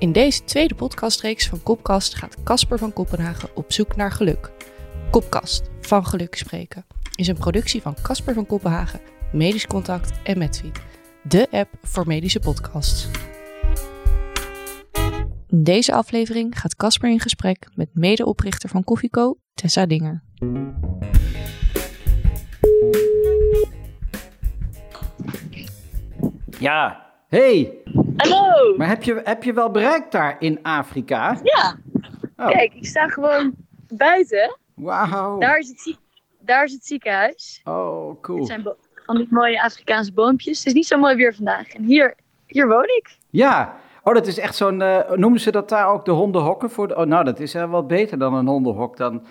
In deze tweede podcastreeks van Kopkast gaat Casper van Kopenhagen op zoek naar geluk. Kopkast, van geluk spreken, is een productie van Casper van Kopenhagen, Medisch Contact en Medfeed, de app voor medische podcasts. In deze aflevering gaat Casper in gesprek met medeoprichter van Koffieco, Tessa Dinger. Ja, hey, Hallo! maar heb je, heb je wel bereikt daar in Afrika? Ja, Oh, kijk, ik sta gewoon buiten. wauw. Daar is het, zie- daar is het ziekenhuis. Oh, Dit cool. zijn bo- van die mooie Afrikaanse boompjes. Het is niet zo mooi weer vandaag. En hier, hier woon ik. Ja, oh, dat is echt zo'n, eh, noemen ze dat daar ook de hondenhokken? Voor de, oh, nou, dat is uh, wel beter dan een hondenhok dan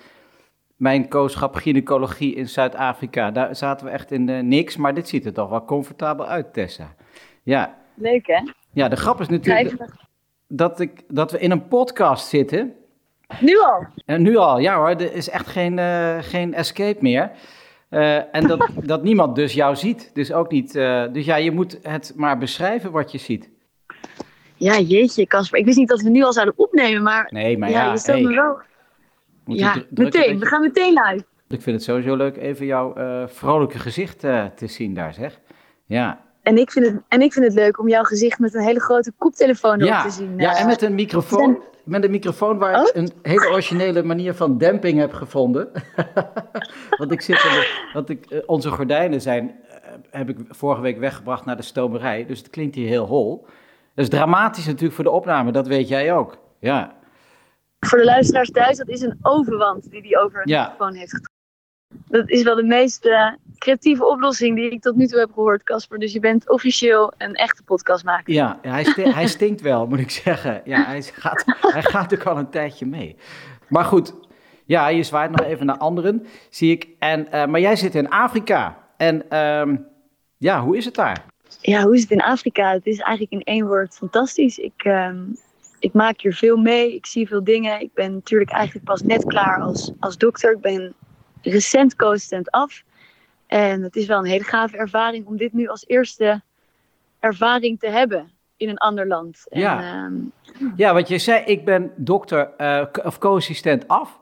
mijn kooschap gynaecologie in Zuid-Afrika. Daar zaten we echt in eh, niks, maar dit ziet er toch wel comfortabel uit, Tessa. Ja, Leuk hè? Ja de grap is natuurlijk dat, ik, dat we in een podcast zitten. Nu al? En nu al, ja hoor, er is echt geen, eh, geen escape meer. Eh, en dat, dat niemand dus jou ziet. Dus ook niet. eh, dus ja, je moet het maar beschrijven wat je ziet. Ja, jeetje, Casper. Ik wist niet dat we nu al zouden opnemen, maar, Nee, maar ja, ja, je stelt hey, me wel. moet Ja, meteen. We gaan meteen live. Ik vind het sowieso leuk even jouw eh, vrolijke gezicht eh, te zien daar, zeg. Ja, En ik, vind het, en ik vind het leuk om jouw gezicht met een hele grote koptelefoon erop ja, te zien. ja eh. en met een microfoon. Met een microfoon waar ik Oh? een hele originele manier van demping heb gevonden. want ik zit in de, want ik, eh, onze gordijnen zijn, eh, heb ik vorige week weggebracht naar de stomerij. Dus het klinkt hier heel hol. Dat is dramatisch natuurlijk voor de opname, dat weet jij ook. Ja, Voor de luisteraars thuis, dat is een overwand die hij over een Ja. microfoon heeft getrokken. Dat is wel de meest eh, creatieve oplossing die ik tot nu toe heb gehoord, Casper. Dus je bent officieel een echte podcastmaker. ja hij, sti- hij stinkt wel, moet ik zeggen. Ja, hij gaat, hij gaat ook al een tijdje mee. Maar goed, ja, je zwaait nog even naar anderen, zie ik. En, eh, maar jij zit in Afrika. En ehm, ja, hoe is het daar? Ja, hoe is het in Afrika? Het is eigenlijk in één woord fantastisch. Ik, ehm, ik maak hier veel mee. Ik zie veel dingen. Ik ben natuurlijk eigenlijk pas net klaar als, als dokter. Ik ben recent co-assistent af. En het is wel een hele gave ervaring om dit nu als eerste ervaring te hebben in een ander land. En, Ja. ehm, Ja, want je zei, ik ben dokter eh, of co-assistent af.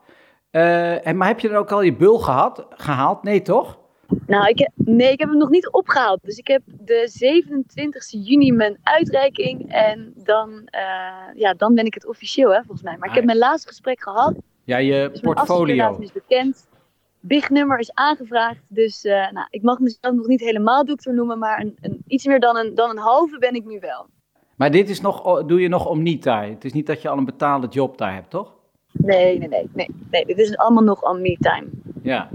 Eh, en, maar heb je dan ook al je bul gehad, gehaald? Nee, toch? Nou, ik heb, nee, ik heb hem nog niet opgehaald. Dus ik heb de 27 juni mijn uitreiking. En dan, eh, ja, dan ben ik het officieel, hè, volgens mij. Maar ik heb mijn laatste gesprek gehad. Ja, je Dus portfolio. is bekend. Big nummer is aangevraagd. Dus eh, nou, ik mag mezelf nog niet helemaal dokter noemen. Maar een, een, iets meer dan een, dan een halve ben ik nu wel. Maar dit is nog, doe je nog om niet daar. Het is niet dat je al een betaalde job daar hebt, toch? Nee, nee, nee. nee, nee dit is allemaal nog on me time. Ja.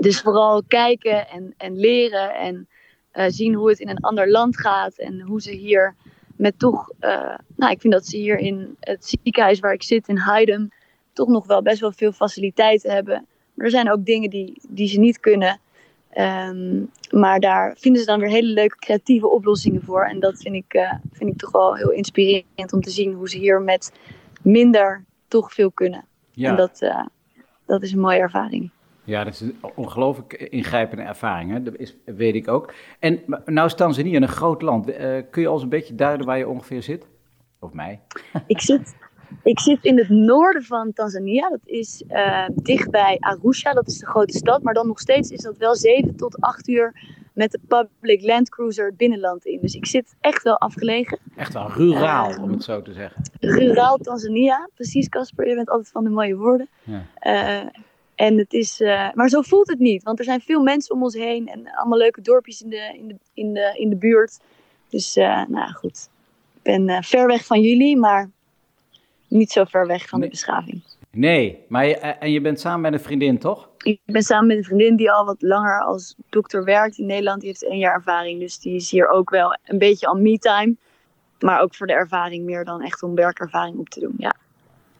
Dus vooral kijken en, en leren en eh, zien hoe het in een ander land gaat. En hoe ze hier met toch, eh, nou ik vind dat ze hier in het ziekenhuis waar ik zit in Haydem toch nog wel best wel veel faciliteiten hebben. Maar er zijn ook dingen die, die ze niet kunnen. Ehm, maar daar vinden ze dan weer hele leuke creatieve oplossingen voor. En dat vind ik, eh, vind ik toch wel heel inspirerend om te zien hoe ze hier met minder toch veel kunnen. Ja. En dat, eh, dat is een mooie ervaring. ja, dat is een ongelooflijk ingrijpende ervaring, hè? dat is, weet ik ook. En nou is Tanzania een groot land. Eh, kun je ons een beetje duiden waar je ongeveer zit? Of mij? Ik zit, ik zit in het noorden van Tanzania. Dat is eh, dichtbij Arusha. Dat is de grote stad. Maar dan nog steeds is dat wel 7 tot 8 uur met de public land cruiser het binnenland in. Dus ik zit echt wel afgelegen. Echt wel ruraal, Eh, om het zo te zeggen. Ruraal Tanzania. Precies, Casper. Je bent altijd van de mooie woorden. Ja. Eh, en het is, maar zo voelt het niet. Want er zijn veel mensen om ons heen. En allemaal leuke dorpjes in de, in de, in de, in de buurt. Dus, nou goed. Ik ben ver weg van jullie, maar niet zo ver weg van Nee. de beschaving. Nee, maar je, eh, en je bent samen met een vriendin, toch? Ik ben samen met een vriendin die al wat langer als dokter werkt in Nederland. Die heeft één jaar ervaring. Dus die is hier ook wel een beetje al me-time. Maar ook voor de ervaring meer dan echt om werkervaring op te doen. Ja.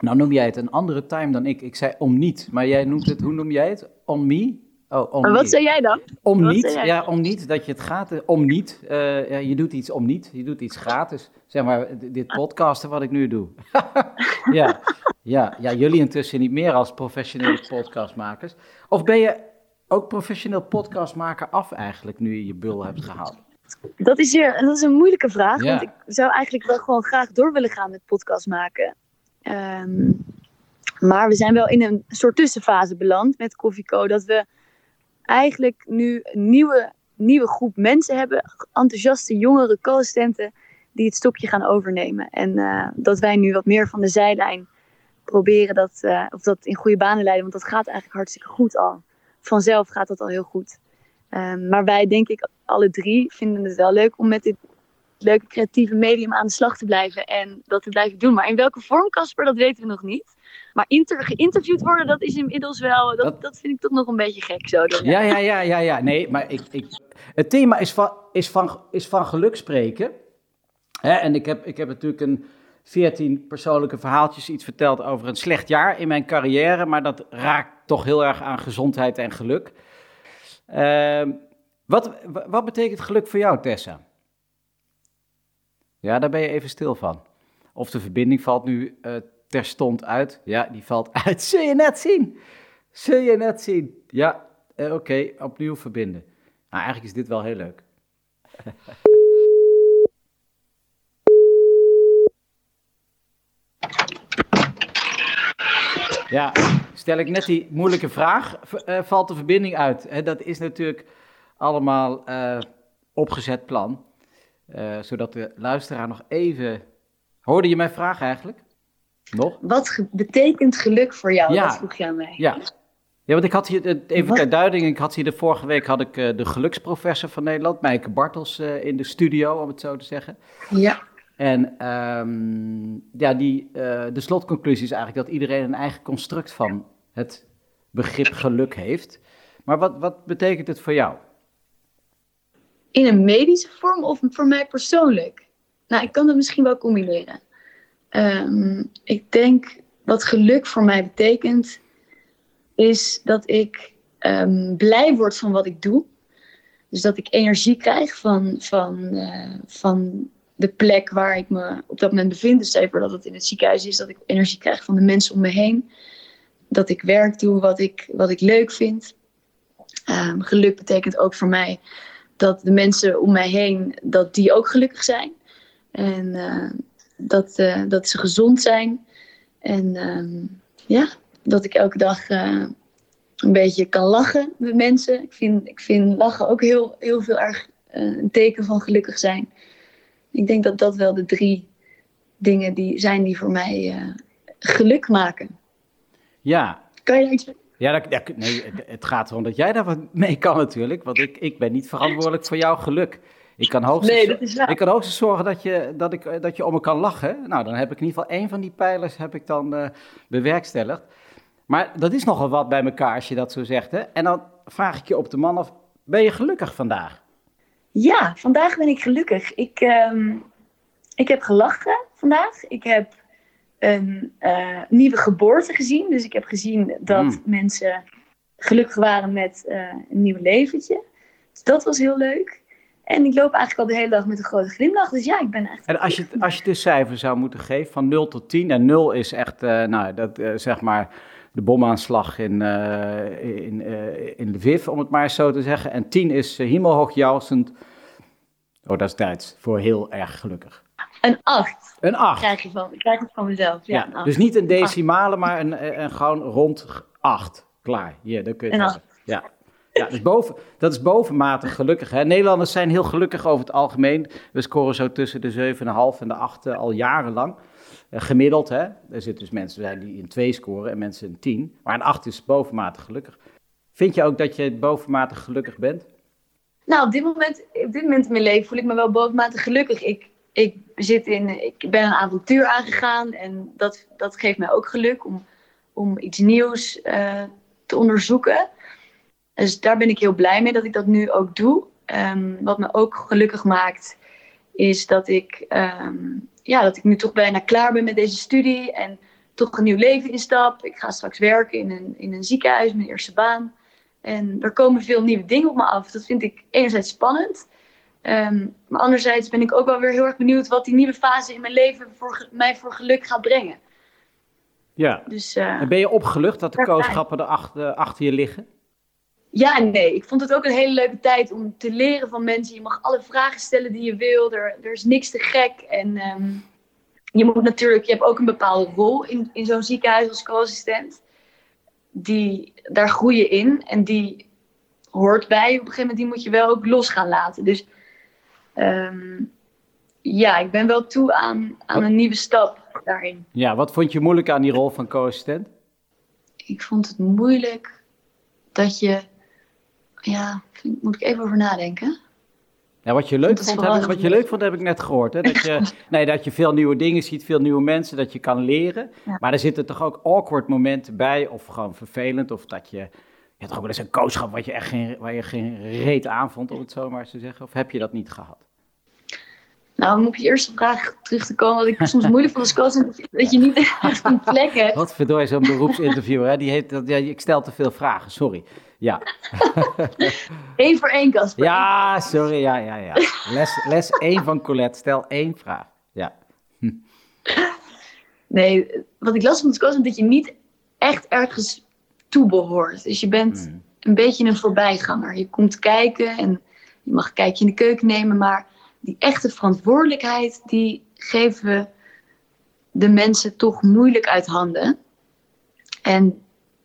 Nou noem jij het een andere time dan ik. Ik zei om niet, maar jij noemt het, hoe noem jij het? On me? Oh, Maar me. wat zei jij dan? Om wat niet, ja, om niet, dat je het gaat, eh, om niet. Eh, ja, je doet iets om niet, je doet iets gratis. Zeg maar, dit podcasten wat ik nu doe. ja, ja, ja, jullie intussen niet meer als professionele podcastmakers. Of ben je ook professioneel podcastmaker af eigenlijk, nu je je bul hebt gehaald? Dat is, weer, dat is een moeilijke vraag. Ja. Want ik zou eigenlijk wel gewoon graag door willen gaan met podcast maken. Ehm, maar we zijn wel in een soort tussenfase beland met Koffieco. Dat we eigenlijk nu een nieuwe, nieuwe groep mensen hebben. Enthousiaste jongere co-assistenten die het stokje gaan overnemen. En eh, dat wij nu wat meer van de zijlijn proberen dat, eh, of dat in goede banen leiden. Want dat gaat eigenlijk hartstikke goed al. Vanzelf gaat dat al heel goed. Ehm, maar wij, denk ik, alle drie vinden het wel leuk om met dit leuke creatieve medium aan de slag te blijven en dat te blijven doen. Maar in welke vorm, Casper, dat weten we nog niet. Maar inter geïnterviewd worden, dat is inmiddels wel, dat, Dat- dat vind ik toch nog een beetje gek zo. Ja, ja, ja, ja, ja. Nee, maar ik, ik, het thema is van, is van, is van geluk spreken. Hè, en ik heb, ik heb natuurlijk een 14 persoonlijke verhaaltjes iets verteld over een slecht jaar in mijn carrière. Maar dat raakt toch heel erg aan gezondheid en geluk. Ehm, wat, wa- wat betekent geluk voor jou, Tessa? Ja, daar ben je even stil van. Of de verbinding valt nu eh, terstond uit. Ja, die valt uit. Zul je net zien. Zul je net zien. Ja, eh, oké, opnieuw verbinden. Nou, eigenlijk is dit wel heel leuk. Ja, stel ik net die moeilijke vraag, eh, valt de verbinding uit. Dat is natuurlijk allemaal opgezet plan. Eh, zodat de luisteraar nog even... Hoorde je mijn vraag eigenlijk? Nog? Wat ge- betekent geluk voor jou? Ja. Dat vroeg je aan mij. Ja. Ja, want ik had hier, eh, even ter duiding, ik had hier de vorige week had ik eh, de geluksprofessor van Nederland, Mijke Bartels, in de studio, om het zo te zeggen. Ja. En ehm, ja, die, de slotconclusie is eigenlijk dat iedereen een eigen construct van het begrip geluk heeft. Maar wat, wat betekent het voor jou? In een medische vorm of voor mij persoonlijk? Nou, ik kan dat misschien wel combineren. Ehm, ik denk wat geluk voor mij betekent, is dat ik ehm, blij word van wat ik doe. Dus dat ik energie krijg van, van, eh, van de plek waar ik me op dat moment bevind. Dus voor dat het in het ziekenhuis is, dat ik energie krijg van de mensen om me heen. Dat ik werk doe wat ik, wat ik leuk vind. Ehm, geluk betekent ook voor mij dat de mensen om mij heen, dat die ook gelukkig zijn. En eh, dat, eh, dat ze gezond zijn. En ehm, ja, dat ik elke dag eh, een beetje kan lachen met mensen. Ik vind, ik vind lachen ook heel, heel veel erg een teken van gelukkig zijn. Ik denk dat dat wel de drie dingen die zijn die voor mij geluk maken. Ja, Kan je daar iets ja, dat, ja, nee, het, gaat erom dat jij daar wat mee kan natuurlijk, want ik, ik ben niet verantwoordelijk voor jouw geluk. Ik kan hoogstens, Nee, dat is waar. ik kan hoogstens zorgen dat je, dat, ik, dat je om me kan lachen. Nou, dan heb ik in ieder geval één van die pijlers heb ik dan eh, bewerkstelligd. Maar dat is nogal wat bij elkaar als je dat zo zegt. Hè? En dan vraag ik je op de man af, ben je gelukkig vandaag? Ja, vandaag ben ik gelukkig. Ik, ehm, ik heb gelachen vandaag. Ik heb een eh, nieuwe geboorte gezien. Dus ik heb gezien dat Mm. mensen gelukkig waren met eh, een nieuw leventje. Dus dat was heel leuk. En ik loop eigenlijk al de hele dag met een grote glimlach. Dus ja, ik ben echt... En als je, als je de cijfer zou moeten geven van 0 tot 10, en 0 is echt, eh, nou, dat, zeg maar, de bomaanslag in, eh, in, in Lviv, om het maar zo te zeggen. En 10 is uh, hemelhoogjausend, oh, dat is Duits, voor heel erg gelukkig. Een acht Een 8. krijg je van, ik krijg het van mezelf. Ja, Ja, een dus niet een decimale, maar een, een, een gewoon rond 8. Klaar, hier, dan kun je Een. Ja. Ja, dus boven, dat is bovenmatig gelukkig. Hè? Nederlanders zijn heel gelukkig over het algemeen. We scoren zo tussen de 7,5 en de 8 al jarenlang. Eh, gemiddeld, hè. Er zitten dus mensen die in 2 scoren en mensen in 10. Maar een 8 is bovenmatig gelukkig. Vind je ook dat je bovenmatig gelukkig bent? Nou, op dit moment, op dit moment in mijn leven voel ik me wel bovenmatig gelukkig. Ik, ik, zit in, ik ben een avontuur aangegaan en dat, dat geeft mij ook geluk om, om iets nieuws eh, te onderzoeken. Dus daar ben ik heel blij mee dat ik dat nu ook doe. Ehm, wat me ook gelukkig maakt, is dat ik, ehm, ja, dat ik nu toch bijna klaar ben met deze studie en toch een nieuw leven instap. Ik ga straks werken in een, in een ziekenhuis, mijn eerste baan. En er komen veel nieuwe dingen op me af. Dat vind ik enerzijds spannend. Ehm, maar anderzijds ben ik ook wel weer heel erg benieuwd wat die nieuwe fase in mijn leven voor, mij voor geluk gaat brengen. Ja. Dus eh, En ben je opgelucht dat de kooschappen er achter, achter je liggen? ja en nee. Ik vond het ook een hele leuke tijd om te leren van mensen. Je mag alle vragen stellen die je wil. Er, er is niks te gek. En ehm, je moet natuurlijk, je hebt ook een bepaalde rol in, in zo'n ziekenhuis als co-assistent. Die, daar groei je in en die hoort bij. Op een gegeven moment die moet je wel ook los gaan laten. Dus ehm, ja, ik ben wel toe aan, aan een nieuwe stap daarin. Ja, wat vond je moeilijk aan die rol van co-assistent? Ik vond het moeilijk dat je, ja, moet ik even over nadenken. Ja, wat je leuk, vond, heb ik, wat je leuk vond, heb ik net gehoord. Hè? Dat, je, nee, dat je veel nieuwe dingen ziet, veel nieuwe mensen, dat je kan leren. Maar er zitten toch ook awkward momenten bij, of gewoon vervelend, of dat je... Hebt toch ook wel eens een coachschap wat je echt geen, waar je geen reet aan vond, om het zo maar te zeggen. Of heb je dat niet gehad? Nou, om op je eerste vraag terug te komen, wat ik soms moeilijk vond als coach, dat je, dat je niet echt een plek hebt. Wat verdorie, zo'n beroepsinterviewer, hè? Die heeft, dat, ja, ik stel te veel vragen, sorry. Ja. Eén voor één, Casper. Ja, sorry, ja, ja, ja. Les, les één van Colette, stel één vraag. Ja. Nee, wat ik lastig vond als coach, dat je niet echt ergens toe behoort. Dus je bent Hmm. een beetje een voorbijganger. Je komt kijken en je mag een kijkje in de keuken nemen, maar die echte verantwoordelijkheid, die geven de mensen toch moeilijk uit handen. En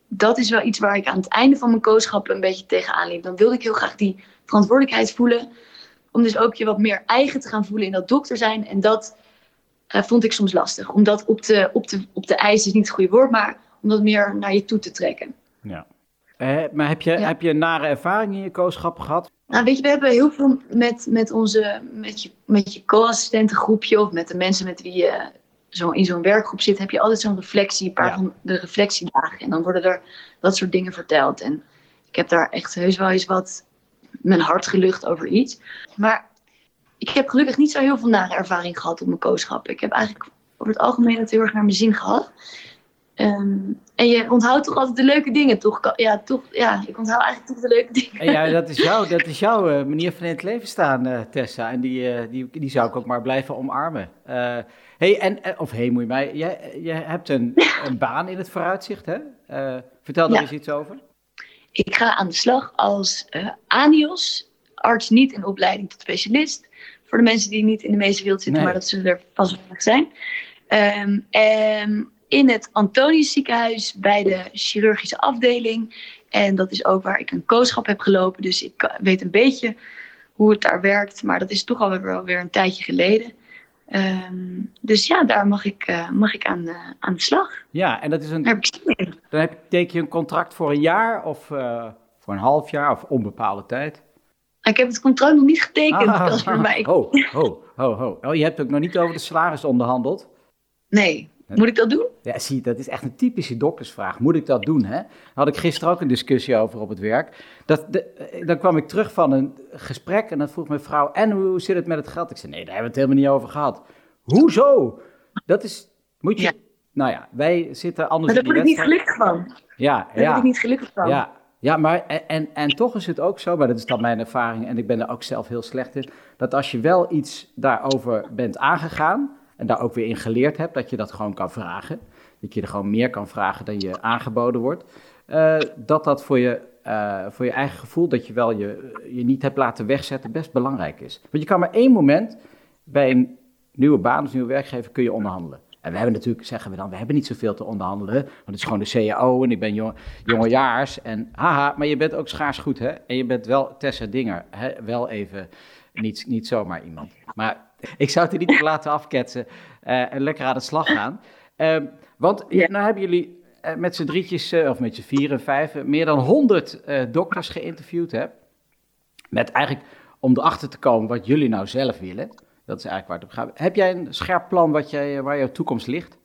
dat is wel iets waar ik aan het einde van mijn coachschap een beetje tegenaan liep. Dan wilde ik heel graag die verantwoordelijkheid voelen. Om dus ook je wat meer eigen te gaan voelen in dat dokter zijn. En dat eh, vond ik soms lastig. Om dat op de, op, de, op de ijs is niet het goede woord, maar om dat meer naar je toe te trekken. Ja. Eh, maar heb je, Ja. heb je een nare ervaring in je coachschap gehad? Nou, weet je, we hebben heel veel met, met onze, met je, met je co-assistentengroepje of met de mensen met wie je zo in zo'n werkgroep zit, heb je altijd zo'n reflectie, een paar Ja. van de reflectiedagen. En dan worden er dat soort dingen verteld. En ik heb daar echt heus wel eens wat mijn hart gelucht over iets. Maar ik heb gelukkig niet zo heel veel nare ervaring gehad op mijn coachschap. Ik heb eigenlijk over het algemeen het heel erg naar mijn zin gehad. Ehm, en je onthoudt toch altijd de leuke dingen, toch? Ja, toch, ja ik onthoud eigenlijk toch de leuke dingen. En ja, dat is, jouw, dat is jouw eh, manier van in het leven staan, eh, Tessa. En die, eh, die, die zou ik ook maar blijven omarmen. Hey, en, of hey, moet je mij, jij, jij hebt een, een baan in het vooruitzicht, hè? Vertel daar Ja. eens iets over. Ik ga aan de slag als ANIOS, arts niet in opleiding tot specialist. Voor de mensen die niet in de medische wereld zitten, Nee. maar dat zullen er vast wel zijn. En in het Antonius ziekenhuis bij de chirurgische afdeling. En dat is ook waar ik een kooschap heb gelopen. Dus ik weet een beetje hoe het daar werkt. Maar dat is toch alweer wel weer een tijdje geleden. Ehm, dus ja, daar mag ik, eh, mag ik aan, de- aan de slag. Ja, en dat is een, Daar heb ik dan heb, teken je een contract voor een jaar of eh, voor een half jaar of onbepaalde tijd. Ik heb het contract nog niet getekend, Ah, Ho, ho, ho, ho. Oh, je hebt ook nog niet over de salaris onderhandeld. Nee. Moet ik dat doen? Ja, zie, dat is echt een typische doktersvraag. Moet ik dat doen? Hè? Daar had ik gisteren ook een discussie over op het werk. Dat, de, eh, dan kwam ik terug van een gesprek en dan vroeg mijn vrouw: En hoe zit het met het geld? Ik zei: Nee, daar hebben we het helemaal niet over gehad. Hoezo? Dat is. Moet je. Ja. Nou ja, wij zitten anders Maar daar word ik niet gelukkig van. Ja, Daar word ja. ik niet gelukkig van. Ja, ja maar en, en, en toch is het ook zo, maar dat is dan mijn ervaring en ik ben er ook zelf heel slecht in, dat als je wel iets daarover bent aangegaan en daar ook weer in geleerd hebt, dat je dat gewoon kan vragen. Dat je er gewoon meer kan vragen dan je aangeboden wordt. eh, dat dat voor je, eh, voor je eigen gevoel, dat je wel je, je niet hebt laten wegzetten, best belangrijk is. Want je kan maar één moment bij een nieuwe baan of nieuwe werkgever kun je onderhandelen. En we hebben natuurlijk, zeggen we dan, we hebben niet zoveel te onderhandelen. Want het is gewoon de CAO en ik ben jong, jongejaars. En haha, maar je bent ook schaars goed, hè? En je bent wel Tessa Dinger, hè? Wel even niet, niet zomaar iemand. Maar ik zou het er niet op laten afketsen eh, en lekker aan de slag gaan. Ehm, want Ja. nou hebben jullie eh, met z'n drietjes, eh, of met z'n vier en vijf, meer dan honderd dokters geïnterviewd, hè? Met eigenlijk om erachter te komen wat jullie nou zelf willen. Dat is eigenlijk waar het op gaat. Heb jij een scherp plan wat jij, waar jouw toekomst ligt?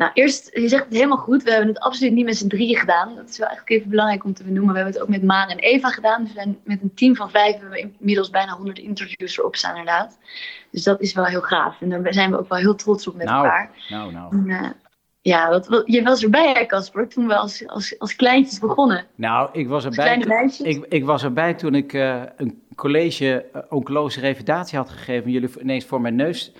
Nou, eerst, je zegt het helemaal goed. We hebben het absoluut niet met z'n drieën gedaan. Dat is wel eigenlijk even belangrijk om te benoemen. We hebben het ook met Maan en Eva gedaan. Dus we zijn met een team van vijf hebben we inmiddels bijna 100 interviews erop staan, inderdaad. Dus dat is wel heel gaaf. En daar zijn we ook wel heel trots op met Nou. elkaar. Nou, nou. En, eh, ja, wat, wat- je was erbij, hè, Casper, toen we als, als, als kleintjes begonnen. Nou, ik was erbij. meisjes. Ik, ik was erbij toen ik eh, een college uh, oncologische revalidatie had gegeven. En jullie ineens voor mijn neus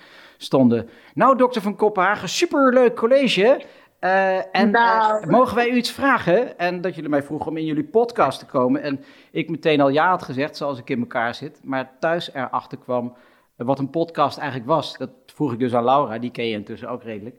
stonden. Nou, dokter van Kopenhagen, superleuk college. Eh, en eh, Nou. mogen wij u iets vragen? En dat jullie mij vroegen om in jullie podcast te komen. En ik meteen al ja had gezegd, zoals ik in elkaar zit. Maar thuis erachter kwam wat een podcast eigenlijk was. Dat vroeg ik dus aan Laura, die ken je intussen ook redelijk.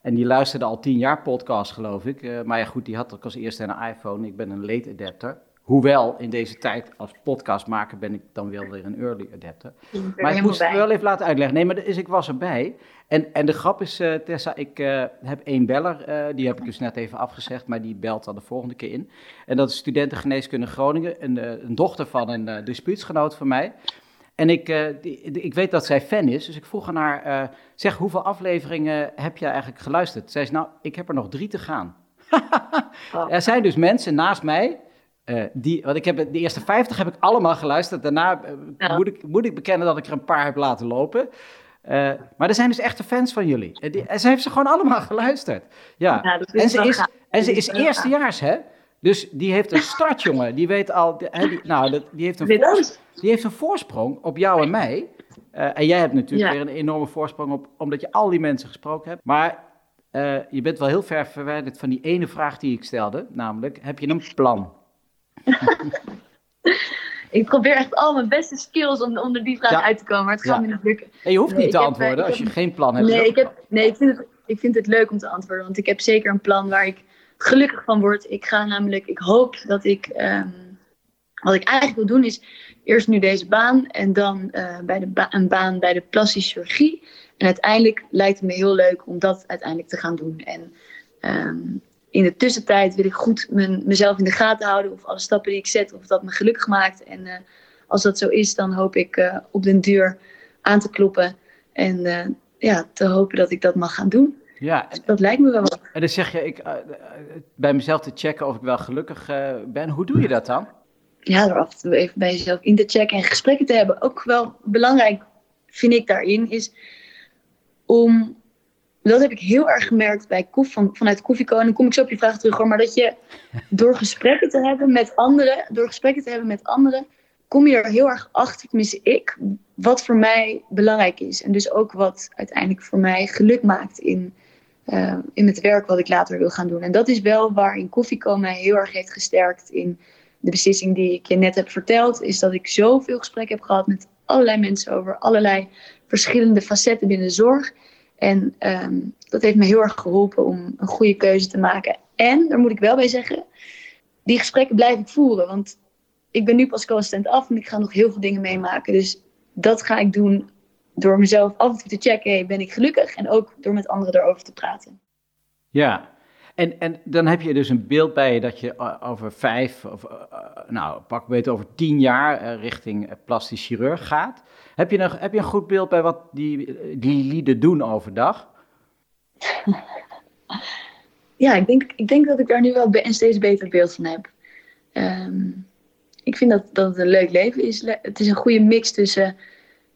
En die luisterde al tien jaar podcast, geloof ik. Eh, maar ja, goed, die had ook als eerste een iPhone. Ik ben een late adapter. Hoewel, in deze tijd als podcastmaker ben ik dan wel weer een early adapter. Maar ik moest het wel even laten uitleggen. Nee, maar dus ik was erbij. En, en de grap is, eh, Tessa, ik eh, heb één beller. eh, die heb ik dus net even afgezegd, maar die belt dan de volgende keer in. En dat is studentengeneeskunde Groningen. Een, een dochter van een dispuutsgenoot van mij. En ik, die, die- ik weet dat zij fan is, dus ik vroeg aan haar... zeg, hoeveel afleveringen heb je eigenlijk geluisterd? Zij zei, nou, ik heb er nog drie te gaan. Oh. Er zijn dus mensen naast mij... eh, die, want ik heb de eerste 50 heb ik allemaal geluisterd. Daarna eh, Ja. moet, ik, moet ik bekennen dat ik er een paar heb laten lopen. Eh, maar er zijn dus echte fans van jullie. En, die, en ze heeft ze gewoon allemaal geluisterd. Ja. Ja, dat is en ze is, gaaf. en ze Dat is is wel eerstejaars, hè? Dus die heeft een start, jongen. Die weet al. die, nou, dat, die, heeft een Dit voors- ook. die heeft een voorsprong op jou en mij. En jij hebt natuurlijk Ja. weer een enorme voorsprong op, omdat je al die mensen gesproken hebt. Maar je bent wel heel ver verwijderd van die ene vraag die ik stelde. Namelijk, heb je een plan? Ik probeer echt al mijn beste skills om onder die vraag Ja. uit te komen, maar het gaat Ja. me niet lukken. En je hoeft Nee, niet te heb, antwoorden eh, als je heb- geen plan hebt. Nee, ik, heb, nee ik, vind het, ik vind het leuk om te antwoorden, want ik heb zeker een plan waar ik gelukkig van word. Ik ga namelijk, ik hoop dat ik, ehm, wat ik eigenlijk wil doen is eerst nu deze baan en dan eh, bij de ba- een baan bij de plastische chirurgie. En uiteindelijk lijkt het me heel leuk om dat uiteindelijk te gaan doen. En ehm, in de tussentijd wil ik goed mijn, mezelf in de gaten houden of alle stappen die ik zet, of dat me gelukkig maakt. En eh, als dat zo is, dan hoop ik eh, op den duur aan te kloppen en eh, ja, te hopen dat ik dat mag gaan doen. Ja, Dus dat lijkt me wel wat. en dan zeg je ik, bij mezelf te checken of ik wel gelukkig ben. Hoe doe je dat dan? Ja, er af en toe even bij jezelf in te checken en gesprekken te hebben. Ook wel belangrijk vind ik daarin is om. Dat heb ik heel erg gemerkt bij koef, van, vanuit Koffieco. En dan kom ik zo op je vraag terug hoor. Maar dat je door gesprekken te hebben met anderen, door gesprekken te hebben met anderen, kom je er heel erg achter, tenminste ik, wat voor mij belangrijk is. En dus ook wat uiteindelijk voor mij geluk maakt in, eh, in het werk wat ik later wil gaan doen. En dat is wel waarin Koffieco mij heel erg heeft gesterkt in de beslissing die ik je net heb verteld. Is dat ik zoveel gesprekken heb gehad met allerlei mensen over allerlei verschillende facetten binnen zorg. En ehm, dat heeft me heel erg geholpen om een goede keuze te maken. En, daar moet ik wel bij zeggen, die gesprekken blijf ik voeren. Want ik ben nu pas co-assistent af en ik ga nog heel veel dingen meemaken. Dus dat ga ik doen door mezelf af en toe te checken, hey, ben ik gelukkig? En ook door met anderen erover te praten. Ja, en, en dan heb je dus een beeld bij je dat je eh, over vijf, of eh, eh, nou pak beter over tien jaar richting plastisch chirurg gaat. Heb je, een, heb je een goed beeld bij wat die, die lieden doen overdag? ja, ik denk, ik denk dat ik daar nu wel een steeds beter beeld van heb. Ehm, ik vind dat, dat het een leuk leven is. Het is een goede mix tussen,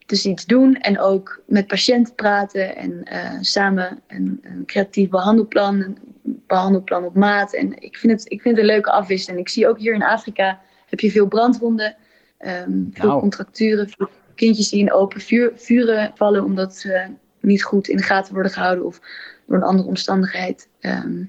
tussen iets doen en ook met patiënten praten. En eh, samen een, een creatief behandelplan, een behandelplan op maat. En ik vind, het, ik vind het een leuke afwisseling. Ik zie ook hier in Afrika heb je veel brandwonden, ehm, veel Nou. contracturen, veel kindjes die in open vuur, vuren vallen omdat ze niet goed in de gaten worden gehouden of door een andere omstandigheid ehm,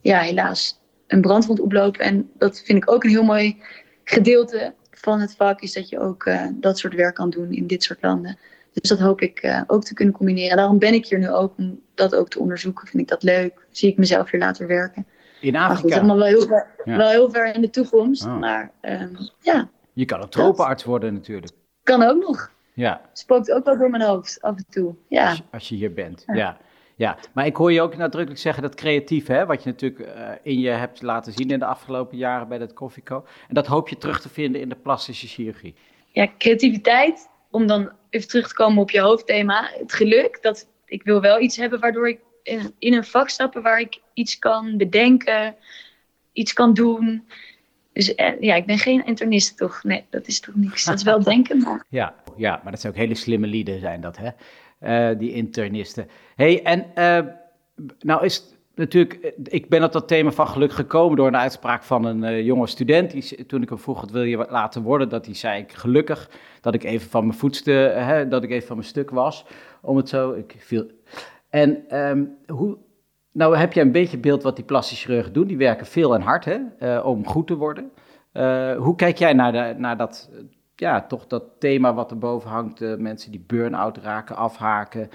ja, helaas een brandwond oplopen. En dat vind ik ook een heel mooi gedeelte van het vak, is dat je ook eh, dat soort werk kan doen in dit soort landen. Dus dat hoop ik eh, ook te kunnen combineren. Daarom ben ik hier nu ook om dat ook te onderzoeken. Vind ik dat leuk. Zie ik mezelf hier later werken. In Maar goed, Afrika. allemaal wel heel ver, Ja. wel heel ver in de toekomst. Oh. Maar ehm, ja, Je kan een tropenarts worden natuurlijk. kan ook nog. Ja, Spookt ook wel door mijn hoofd af en toe. Ja. als, je- als je hier bent. Ja. Ja. Ja. maar ik hoor je ook nadrukkelijk zeggen dat creatief, hè, wat je natuurlijk eh, in je hebt laten zien in de afgelopen jaren bij dat Koffieco. En dat hoop je terug te vinden in de plastische chirurgie. ja, creativiteit, om dan even terug te komen op je hoofdthema, het geluk. Dat ik wil wel iets hebben waardoor ik in, in een vak stappen waar ik iets kan bedenken, iets kan doen. Dus eh, ja, ik ben geen internist toch? Nee, dat is toch niks. Dat is wel denken, maar Ja, ja, maar dat zijn ook hele slimme lieden, zijn dat, hè? Eh, die internisten. hey, en eh, nou is het natuurlijk, ik ben op dat thema van geluk gekomen door een uitspraak van een jonge student. Die, toen ik hem vroeg, wat wil je laten worden? Dat hij zei, ik gelukkig dat ik even van mijn voetste, hè, dat ik even van mijn stuk was. Om het zo, ik viel... En ehm, hoe, Nou heb je een beetje beeld wat die plastische chirurgen doen. Die werken veel en hard hè, uh, om goed te worden. Uh, hoe kijk jij naar, de, naar dat, ja, toch dat thema wat erboven hangt? Uh, mensen die burn-out raken, afhaken,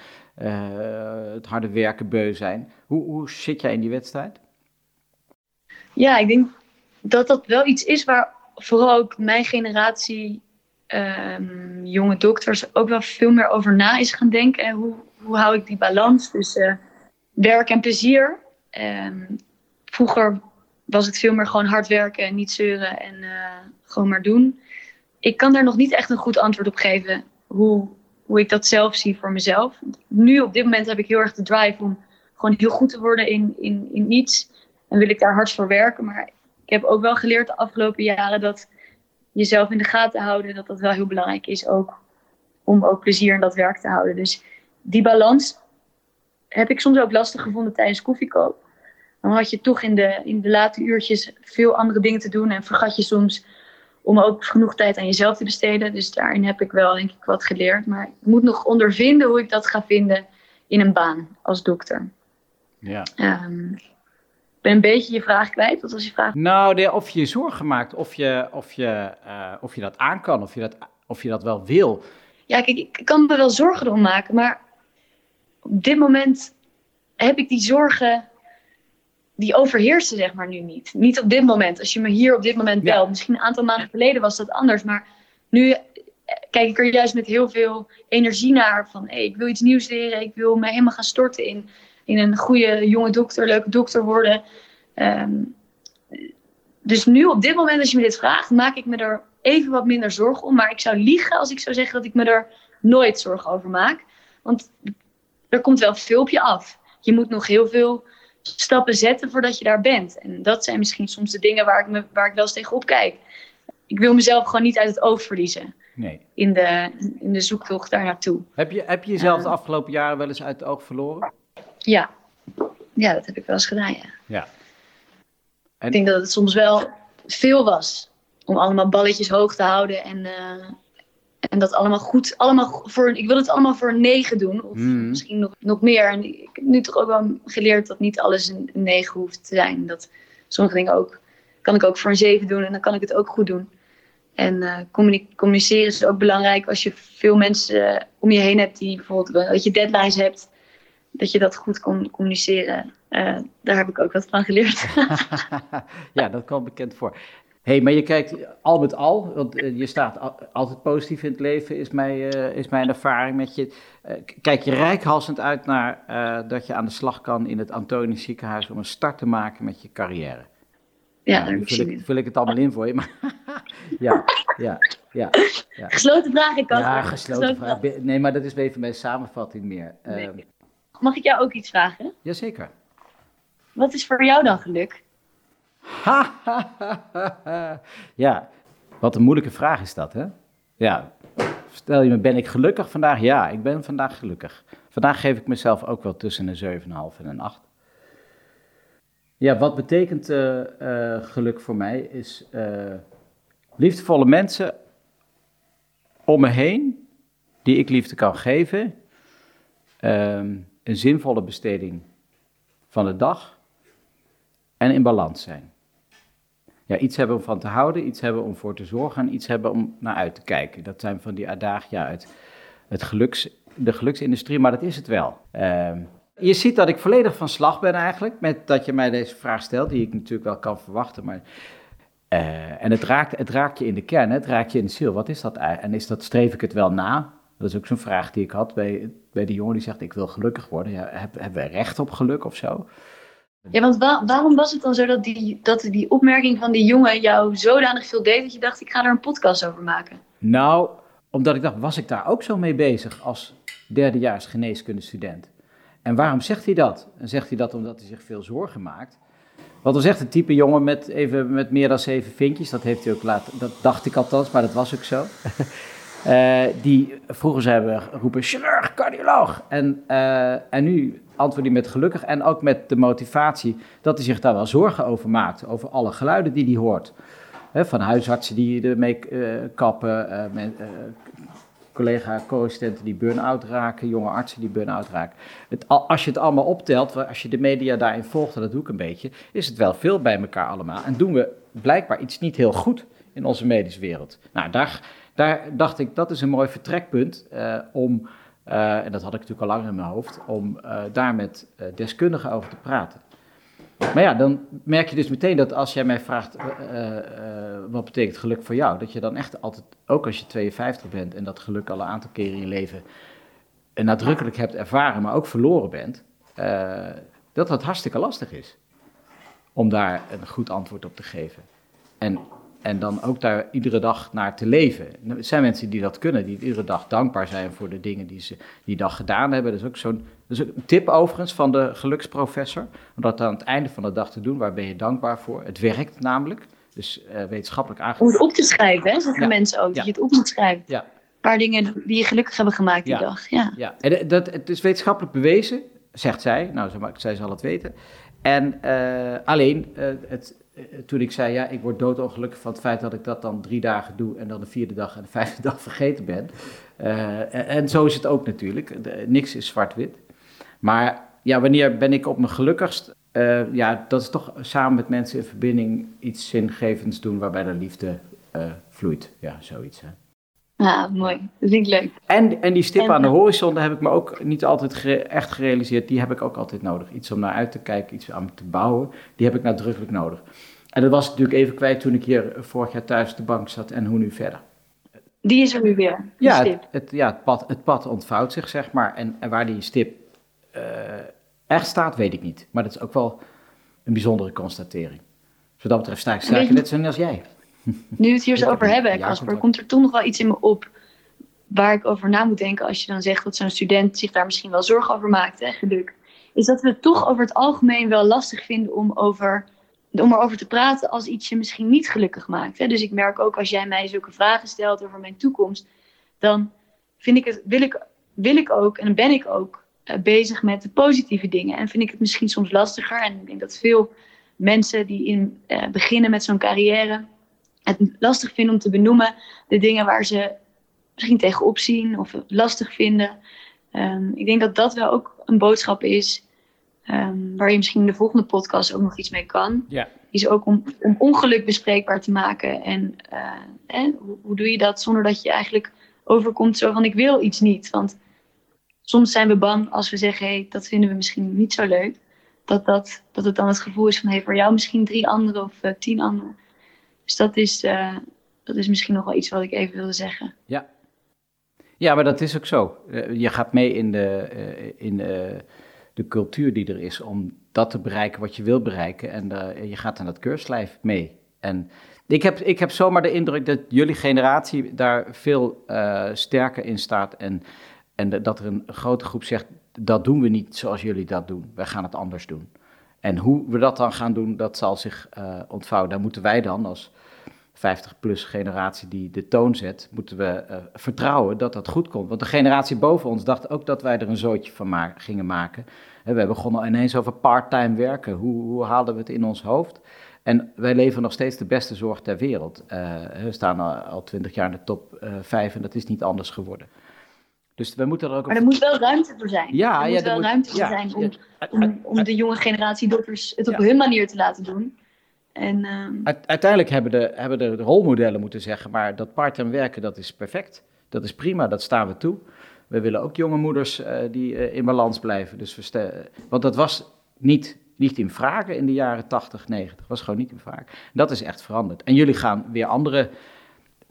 het harde werken beu zijn. Hoe, hoe zit jij in die wedstrijd? Ja, ik denk dat dat wel iets is waar vooral ook mijn generatie um, jonge dokters ook wel veel meer over na is gaan denken. En hoe, hoe hou ik die balans tussen werk en plezier? Um, vroeger was het veel meer gewoon hard werken en niet zeuren en uh, gewoon maar doen. Ik kan daar nog niet echt een goed antwoord op geven hoe, hoe ik dat zelf zie voor mezelf. Nu op dit moment heb ik heel erg de drive om gewoon heel goed te worden in, in, in iets. En wil ik daar hard voor werken. Maar ik heb ook wel geleerd de afgelopen jaren dat jezelf in de gaten houden, dat dat wel heel belangrijk is ook om ook plezier in dat werk te houden. Dus die balans heb ik soms ook lastig gevonden tijdens koffiekoop. Dan had je toch in de, in de late uurtjes veel andere dingen te doen en vergat je soms om ook genoeg tijd aan jezelf te besteden. Dus daarin heb ik wel denk ik wat geleerd. Maar ik moet nog ondervinden hoe ik dat ga vinden in een baan als dokter. Ja. Um, ben een beetje je vraag kwijt. Wat was je vraag? Nou, of je je zorgen maakt, of je, of, je, uh, of je dat aan kan, of je dat, of je dat wel wil. Ja, kijk, ik kan me wel zorgen erom maken, maar op dit moment heb ik die zorgen, die overheersen zeg maar nu niet. Niet op dit moment. Als je me hier op dit moment belt, misschien een aantal maanden geleden was dat anders, maar nu kijk ik er juist met heel veel energie naar van, hey, ik wil iets nieuws leren, ik wil me helemaal gaan storten in in een goede jonge dokter, leuke dokter worden. Ehm, dus nu op dit moment, als je me dit vraagt, maak ik me er even wat minder zorgen om. Maar ik zou liegen als ik zou zeggen dat ik me er nooit zorgen over maak. Want er komt wel veel op je af. Je moet nog heel veel stappen zetten voordat je daar bent. En dat zijn misschien soms de dingen waar ik, me, waar ik wel eens tegenop kijk. Ik wil mezelf gewoon niet uit het oog verliezen. Nee. In de, in de zoektocht daar naartoe. Heb je, heb je jezelf de afgelopen jaren wel eens uit het oog verloren? Ja. ja, dat heb ik wel eens gedaan, ja. ja. En... Ik denk dat het soms wel veel was om allemaal balletjes hoog te houden en, uh, en dat allemaal goed, allemaal voor, ik wil het allemaal voor een 9 doen, of mm. misschien nog, nog meer. En ik heb nu toch ook wel geleerd dat niet alles een 9 hoeft te zijn. Dat sommige dingen ook, kan ik ook voor een 7 doen en dan kan ik het ook goed doen. En uh, communiceren is ook belangrijk als je veel mensen uh, om je heen hebt die bijvoorbeeld, dat je deadlines hebt dat je dat goed kon communiceren. Uh, daar heb ik ook wat van geleerd. ja, dat kwam bekend voor. Hey, maar je kijkt al met al, want uh, je staat altijd positief in het leven, is, mij, uh, is mijn ervaring met je. kijk je rijkhalsend uit naar dat je aan de slag kan in het Antonisch ziekenhuis om een start te maken met je carrière. Ja, nou, daar vul ik, vul ik het allemaal in voor je. Maar ja, ja, ja, ja. Gesloten vraag, ik kan. Ja, gesloten, vraag. Nee, maar dat is even mijn samenvatting meer. Nee. Uh, Mag ik jou ook iets vragen? Jazeker. Wat is voor jou dan geluk? ja, wat een moeilijke vraag is dat, hè? Ja, stel je me, ben ik gelukkig vandaag? Ja, ik ben vandaag gelukkig. Vandaag geef ik mezelf ook wel tussen een 7,5 en een 8. Ja, wat betekent uh, uh, geluk voor mij? Is uh, liefdevolle mensen om me heen, die ik liefde kan geven. Um, een zinvolle besteding van de dag en in balans zijn. Ja, iets hebben om van te houden, iets hebben om voor te zorgen en iets hebben om naar uit te kijken. Dat zijn van die adagia uit het geluks, de geluksindustrie, maar dat is het wel. Uh, je ziet dat ik volledig van slag ben eigenlijk met dat je mij deze vraag stelt, die ik natuurlijk wel kan verwachten, maar... Uh, en het raakt, het raakt je in de kern, het raakt je in de ziel. Wat is dat eigenlijk? En is dat, streef ik het wel na? Dat is ook zo'n vraag die ik had bij, bij die jongen die zegt: Ik wil gelukkig worden. Ja, hebben we recht op geluk of zo? Ja, want waarom was het dan zo dat die, dat die opmerking van die jongen jou zodanig veel deed dat je dacht: Ik ga er een podcast over maken? Nou, omdat ik dacht: Was ik daar ook zo mee bezig als derdejaars geneeskundestudent? En waarom zegt hij dat? En zegt hij dat omdat hij zich veel zorgen maakt? Wat was echt een type jongen met, even, met meer dan zeven vinkjes. Dat heeft hij ook laten, dat dacht ik althans, maar dat was ook zo. Uh, die vroeger hebben geroepen chirurg, cardioloog. En, uh, en nu antwoordt hij met gelukkig en ook met de motivatie dat hij zich daar wel zorgen over maakt. Over alle geluiden die hij hoort. van huisartsen die ermee uh, kappen, collega co-assistenten die burn-out raken, jonge artsen die burn-out raken. Het, als je het allemaal optelt, als je de media daarin volgt, en dat doe ik een beetje, is het wel veel bij elkaar allemaal. En doen we blijkbaar iets niet heel goed in onze medische wereld. Nou, daar, daar dacht ik, dat is een mooi vertrekpunt uh, om, uh, en dat had ik natuurlijk al lang in mijn hoofd, om uh, daar met deskundigen over te praten. Maar ja, dan merk je dus meteen dat als jij mij vraagt, wat betekent geluk voor jou? Dat je dan echt altijd, ook als je 52 bent en dat geluk al een aantal keren in je leven nadrukkelijk hebt ervaren, maar ook verloren bent, dat dat hartstikke lastig is. Om daar een goed antwoord op te geven. En, en dan ook daar iedere dag naar te leven. Er zijn mensen die dat kunnen, die iedere dag dankbaar zijn voor de dingen die ze die dag gedaan hebben. Dat is ook zo'n een tip overigens van de geluksprofessor, om dat aan het einde van de dag te doen, waar ben je dankbaar voor? Het werkt namelijk, dus uh, wetenschappelijk aangegeven. Om het op te schrijven, hè, zeggen ja. mensen ook, dat je het op moet schrijven. Ja. Een paar dingen die je gelukkig hebben gemaakt die dag. Ja, ja. En dat, het is wetenschappelijk bewezen, zegt zij, nou, zij zal het weten. En uh, alleen, uh, het, toen ik zei, ja, ik word doodongelukkig van het feit dat ik dat dan drie dagen doe en dan de vierde dag en de vijfde dag vergeten ben. en, en zo is het ook natuurlijk, niks is zwart-wit. Maar ja, wanneer ben ik op mijn gelukkigst? Ja, dat is toch samen met mensen in verbinding iets zingevends doen waarbij de liefde vloeit. Ja, zoiets. Hè. Ja, mooi. Dat vind ik leuk. En, en die stip en, aan de horizon, daar heb ik me ook niet altijd gere echt gerealiseerd. Die heb ik ook altijd nodig. Iets om naar uit te kijken, iets aan te bouwen. Die heb ik nadrukkelijk nodig. En dat was natuurlijk even kwijt toen ik hier vorig jaar thuis op de bank zat. En hoe nu verder? Die is er nu weer. Ja, het, het, ja het, pad, het pad ontvouwt zich, zeg maar. En, en waar die stip uh, echt staat, weet ik niet. Maar dat is ook wel een bijzondere constatering. Dus wat dat betreft sta ik, sta ik net zo als jij. Nu we het hier zo over hebben, Casper, komt er toch nog wel iets in me op waar ik over na moet denken als je dan zegt dat zo'n student zich daar misschien wel zorgen over maakt, hè, geluk. Is dat we het toch over het algemeen wel lastig vinden om, over, om erover te praten als iets je misschien niet gelukkig maakt. Hè? Dus ik merk ook als jij mij zulke vragen stelt over mijn toekomst, dan vind ik het, wil, ik, wil ik ook en ben ik ook uh, bezig met de positieve dingen. En vind ik het misschien soms lastiger. En ik denk dat veel mensen die in, uh, beginnen met zo'n carrière het lastig vinden om te benoemen de dingen waar ze misschien tegenop zien of lastig vinden. Um, ik denk dat dat wel ook een boodschap is um, waar je misschien in de volgende podcast ook nog iets mee kan. Ja. Is ook om, om ongeluk bespreekbaar te maken. En, uh, en hoe, hoe doe je dat zonder dat je eigenlijk overkomt zo van ik wil iets niet. Want soms zijn we bang als we zeggen, hey, dat vinden we misschien niet zo leuk. Dat, dat, dat het dan het gevoel is van, hey, voor jou misschien drie anderen of uh, tien anderen. Dus dat is, uh, dat is misschien nog wel iets wat ik even wilde zeggen. Ja, ja maar dat is ook zo. Uh, je gaat mee in, de, in de cultuur die er is om dat te bereiken wat je wil bereiken. En je gaat aan dat keurslijf mee. En ik heb, ik heb zomaar de indruk dat jullie generatie daar veel sterker in staat en en dat er een grote groep zegt, dat doen we niet zoals jullie dat doen. Wij gaan het anders doen. En hoe we dat dan gaan doen, dat zal zich uh, ontvouwen. Daar moeten wij dan als 50-plus generatie die de toon zet, moeten we uh, vertrouwen dat dat goed komt. Want de generatie boven ons dacht ook dat wij er een zootje van ma gingen maken. En we begonnen ineens over part-time werken. Hoe, hoe haalden we het in ons hoofd? En wij leveren nog steeds de beste zorg ter wereld. Uh, we staan al twintig jaar in de top 5 en dat is niet anders geworden. Dus we moeten er ook maar er moet wel ruimte voor zijn. Ja, er ja, moet wel moet, ruimte voor ja, zijn om, om, om de jonge generatie dokters het op hun manier te laten doen. En, um... Uiteindelijk hebben de, hebben de rolmodellen moeten zeggen, maar dat part-time werken, dat is perfect. Dat is prima, dat staan we toe. We willen ook jonge moeders uh, die uh, in balans blijven. Dus we want dat was niet, niet in vragen in de jaren 80, 90. was gewoon niet in vragen. Dat is echt veranderd. En jullie gaan weer andere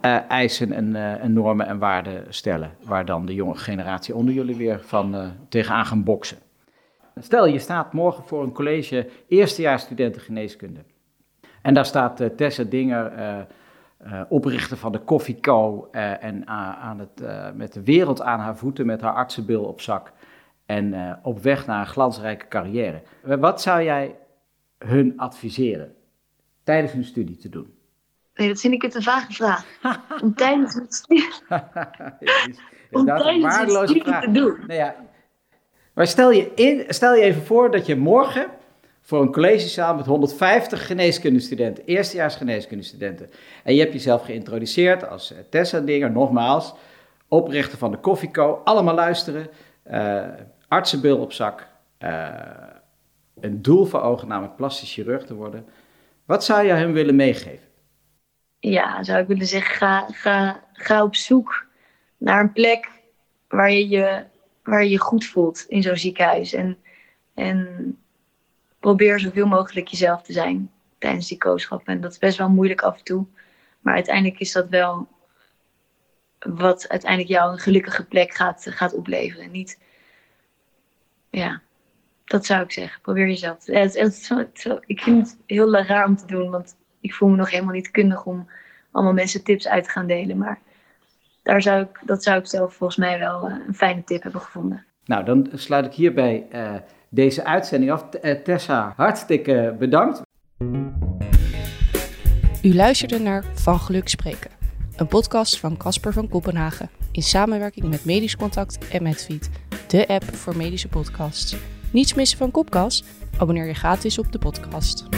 uh, eisen en, uh, en, normen en waarden stellen, waar dan de jonge generatie onder jullie weer van uh, tegenaan gaan boksen. Stel, je staat morgen voor een college eerstejaars studenten geneeskunde. En daar staat Tessa Dinger, oprichter van de Coffee Co. en aan het, met de wereld aan haar voeten, met haar artsenbil op zak. En op weg naar een glansrijke carrière. Wat zou jij hun adviseren tijdens hun studie te doen? Nee, dat vind ik het een vage vraag. Om tijdens het studie, om tijdens het studie te doen. Nou ja. Maar stel je, in, stel je even voor dat je morgen voor een collegezaal met 150 geneeskundestudenten, eerstejaars geneeskundestudenten. En je hebt jezelf geïntroduceerd als Tessa Dinger, nogmaals, oprichter van de Koffieco. Allemaal luisteren. Uh, artsenbil op zak. Uh, een doel voor ogen, namelijk plastisch chirurg te worden. Wat zou je hem willen meegeven? Ja, zou ik willen zeggen, ga, ga, ga op zoek naar een plek waar je je, waar je, goed voelt in zo'n ziekenhuis. En, en probeer zoveel mogelijk jezelf te zijn tijdens die kooschap. En dat is best wel moeilijk af en toe. Maar uiteindelijk is dat wel wat uiteindelijk jou een gelukkige plek gaat, gaat opleveren. Niet, ja, dat zou ik zeggen. Probeer jezelf. Te, het, het, ik vind het heel raar om te doen, want ik voel me nog helemaal niet kundig om allemaal mensen tips uit te gaan delen. Maar daar zou ik, dat zou ik zelf volgens mij wel eh, een fijne tip hebben gevonden. Nou, dan sluit ik hierbij uh, deze uitzending af. Eh, Tessa, hartstikke bedankt. U luisterde naar Van Geluk Spreken, een podcast van Casper van Kopenhagen in samenwerking met Medisch Contact en Medfeed, de app voor medische podcasts. Niets missen van Kopkast? Abonneer je gratis op de podcast.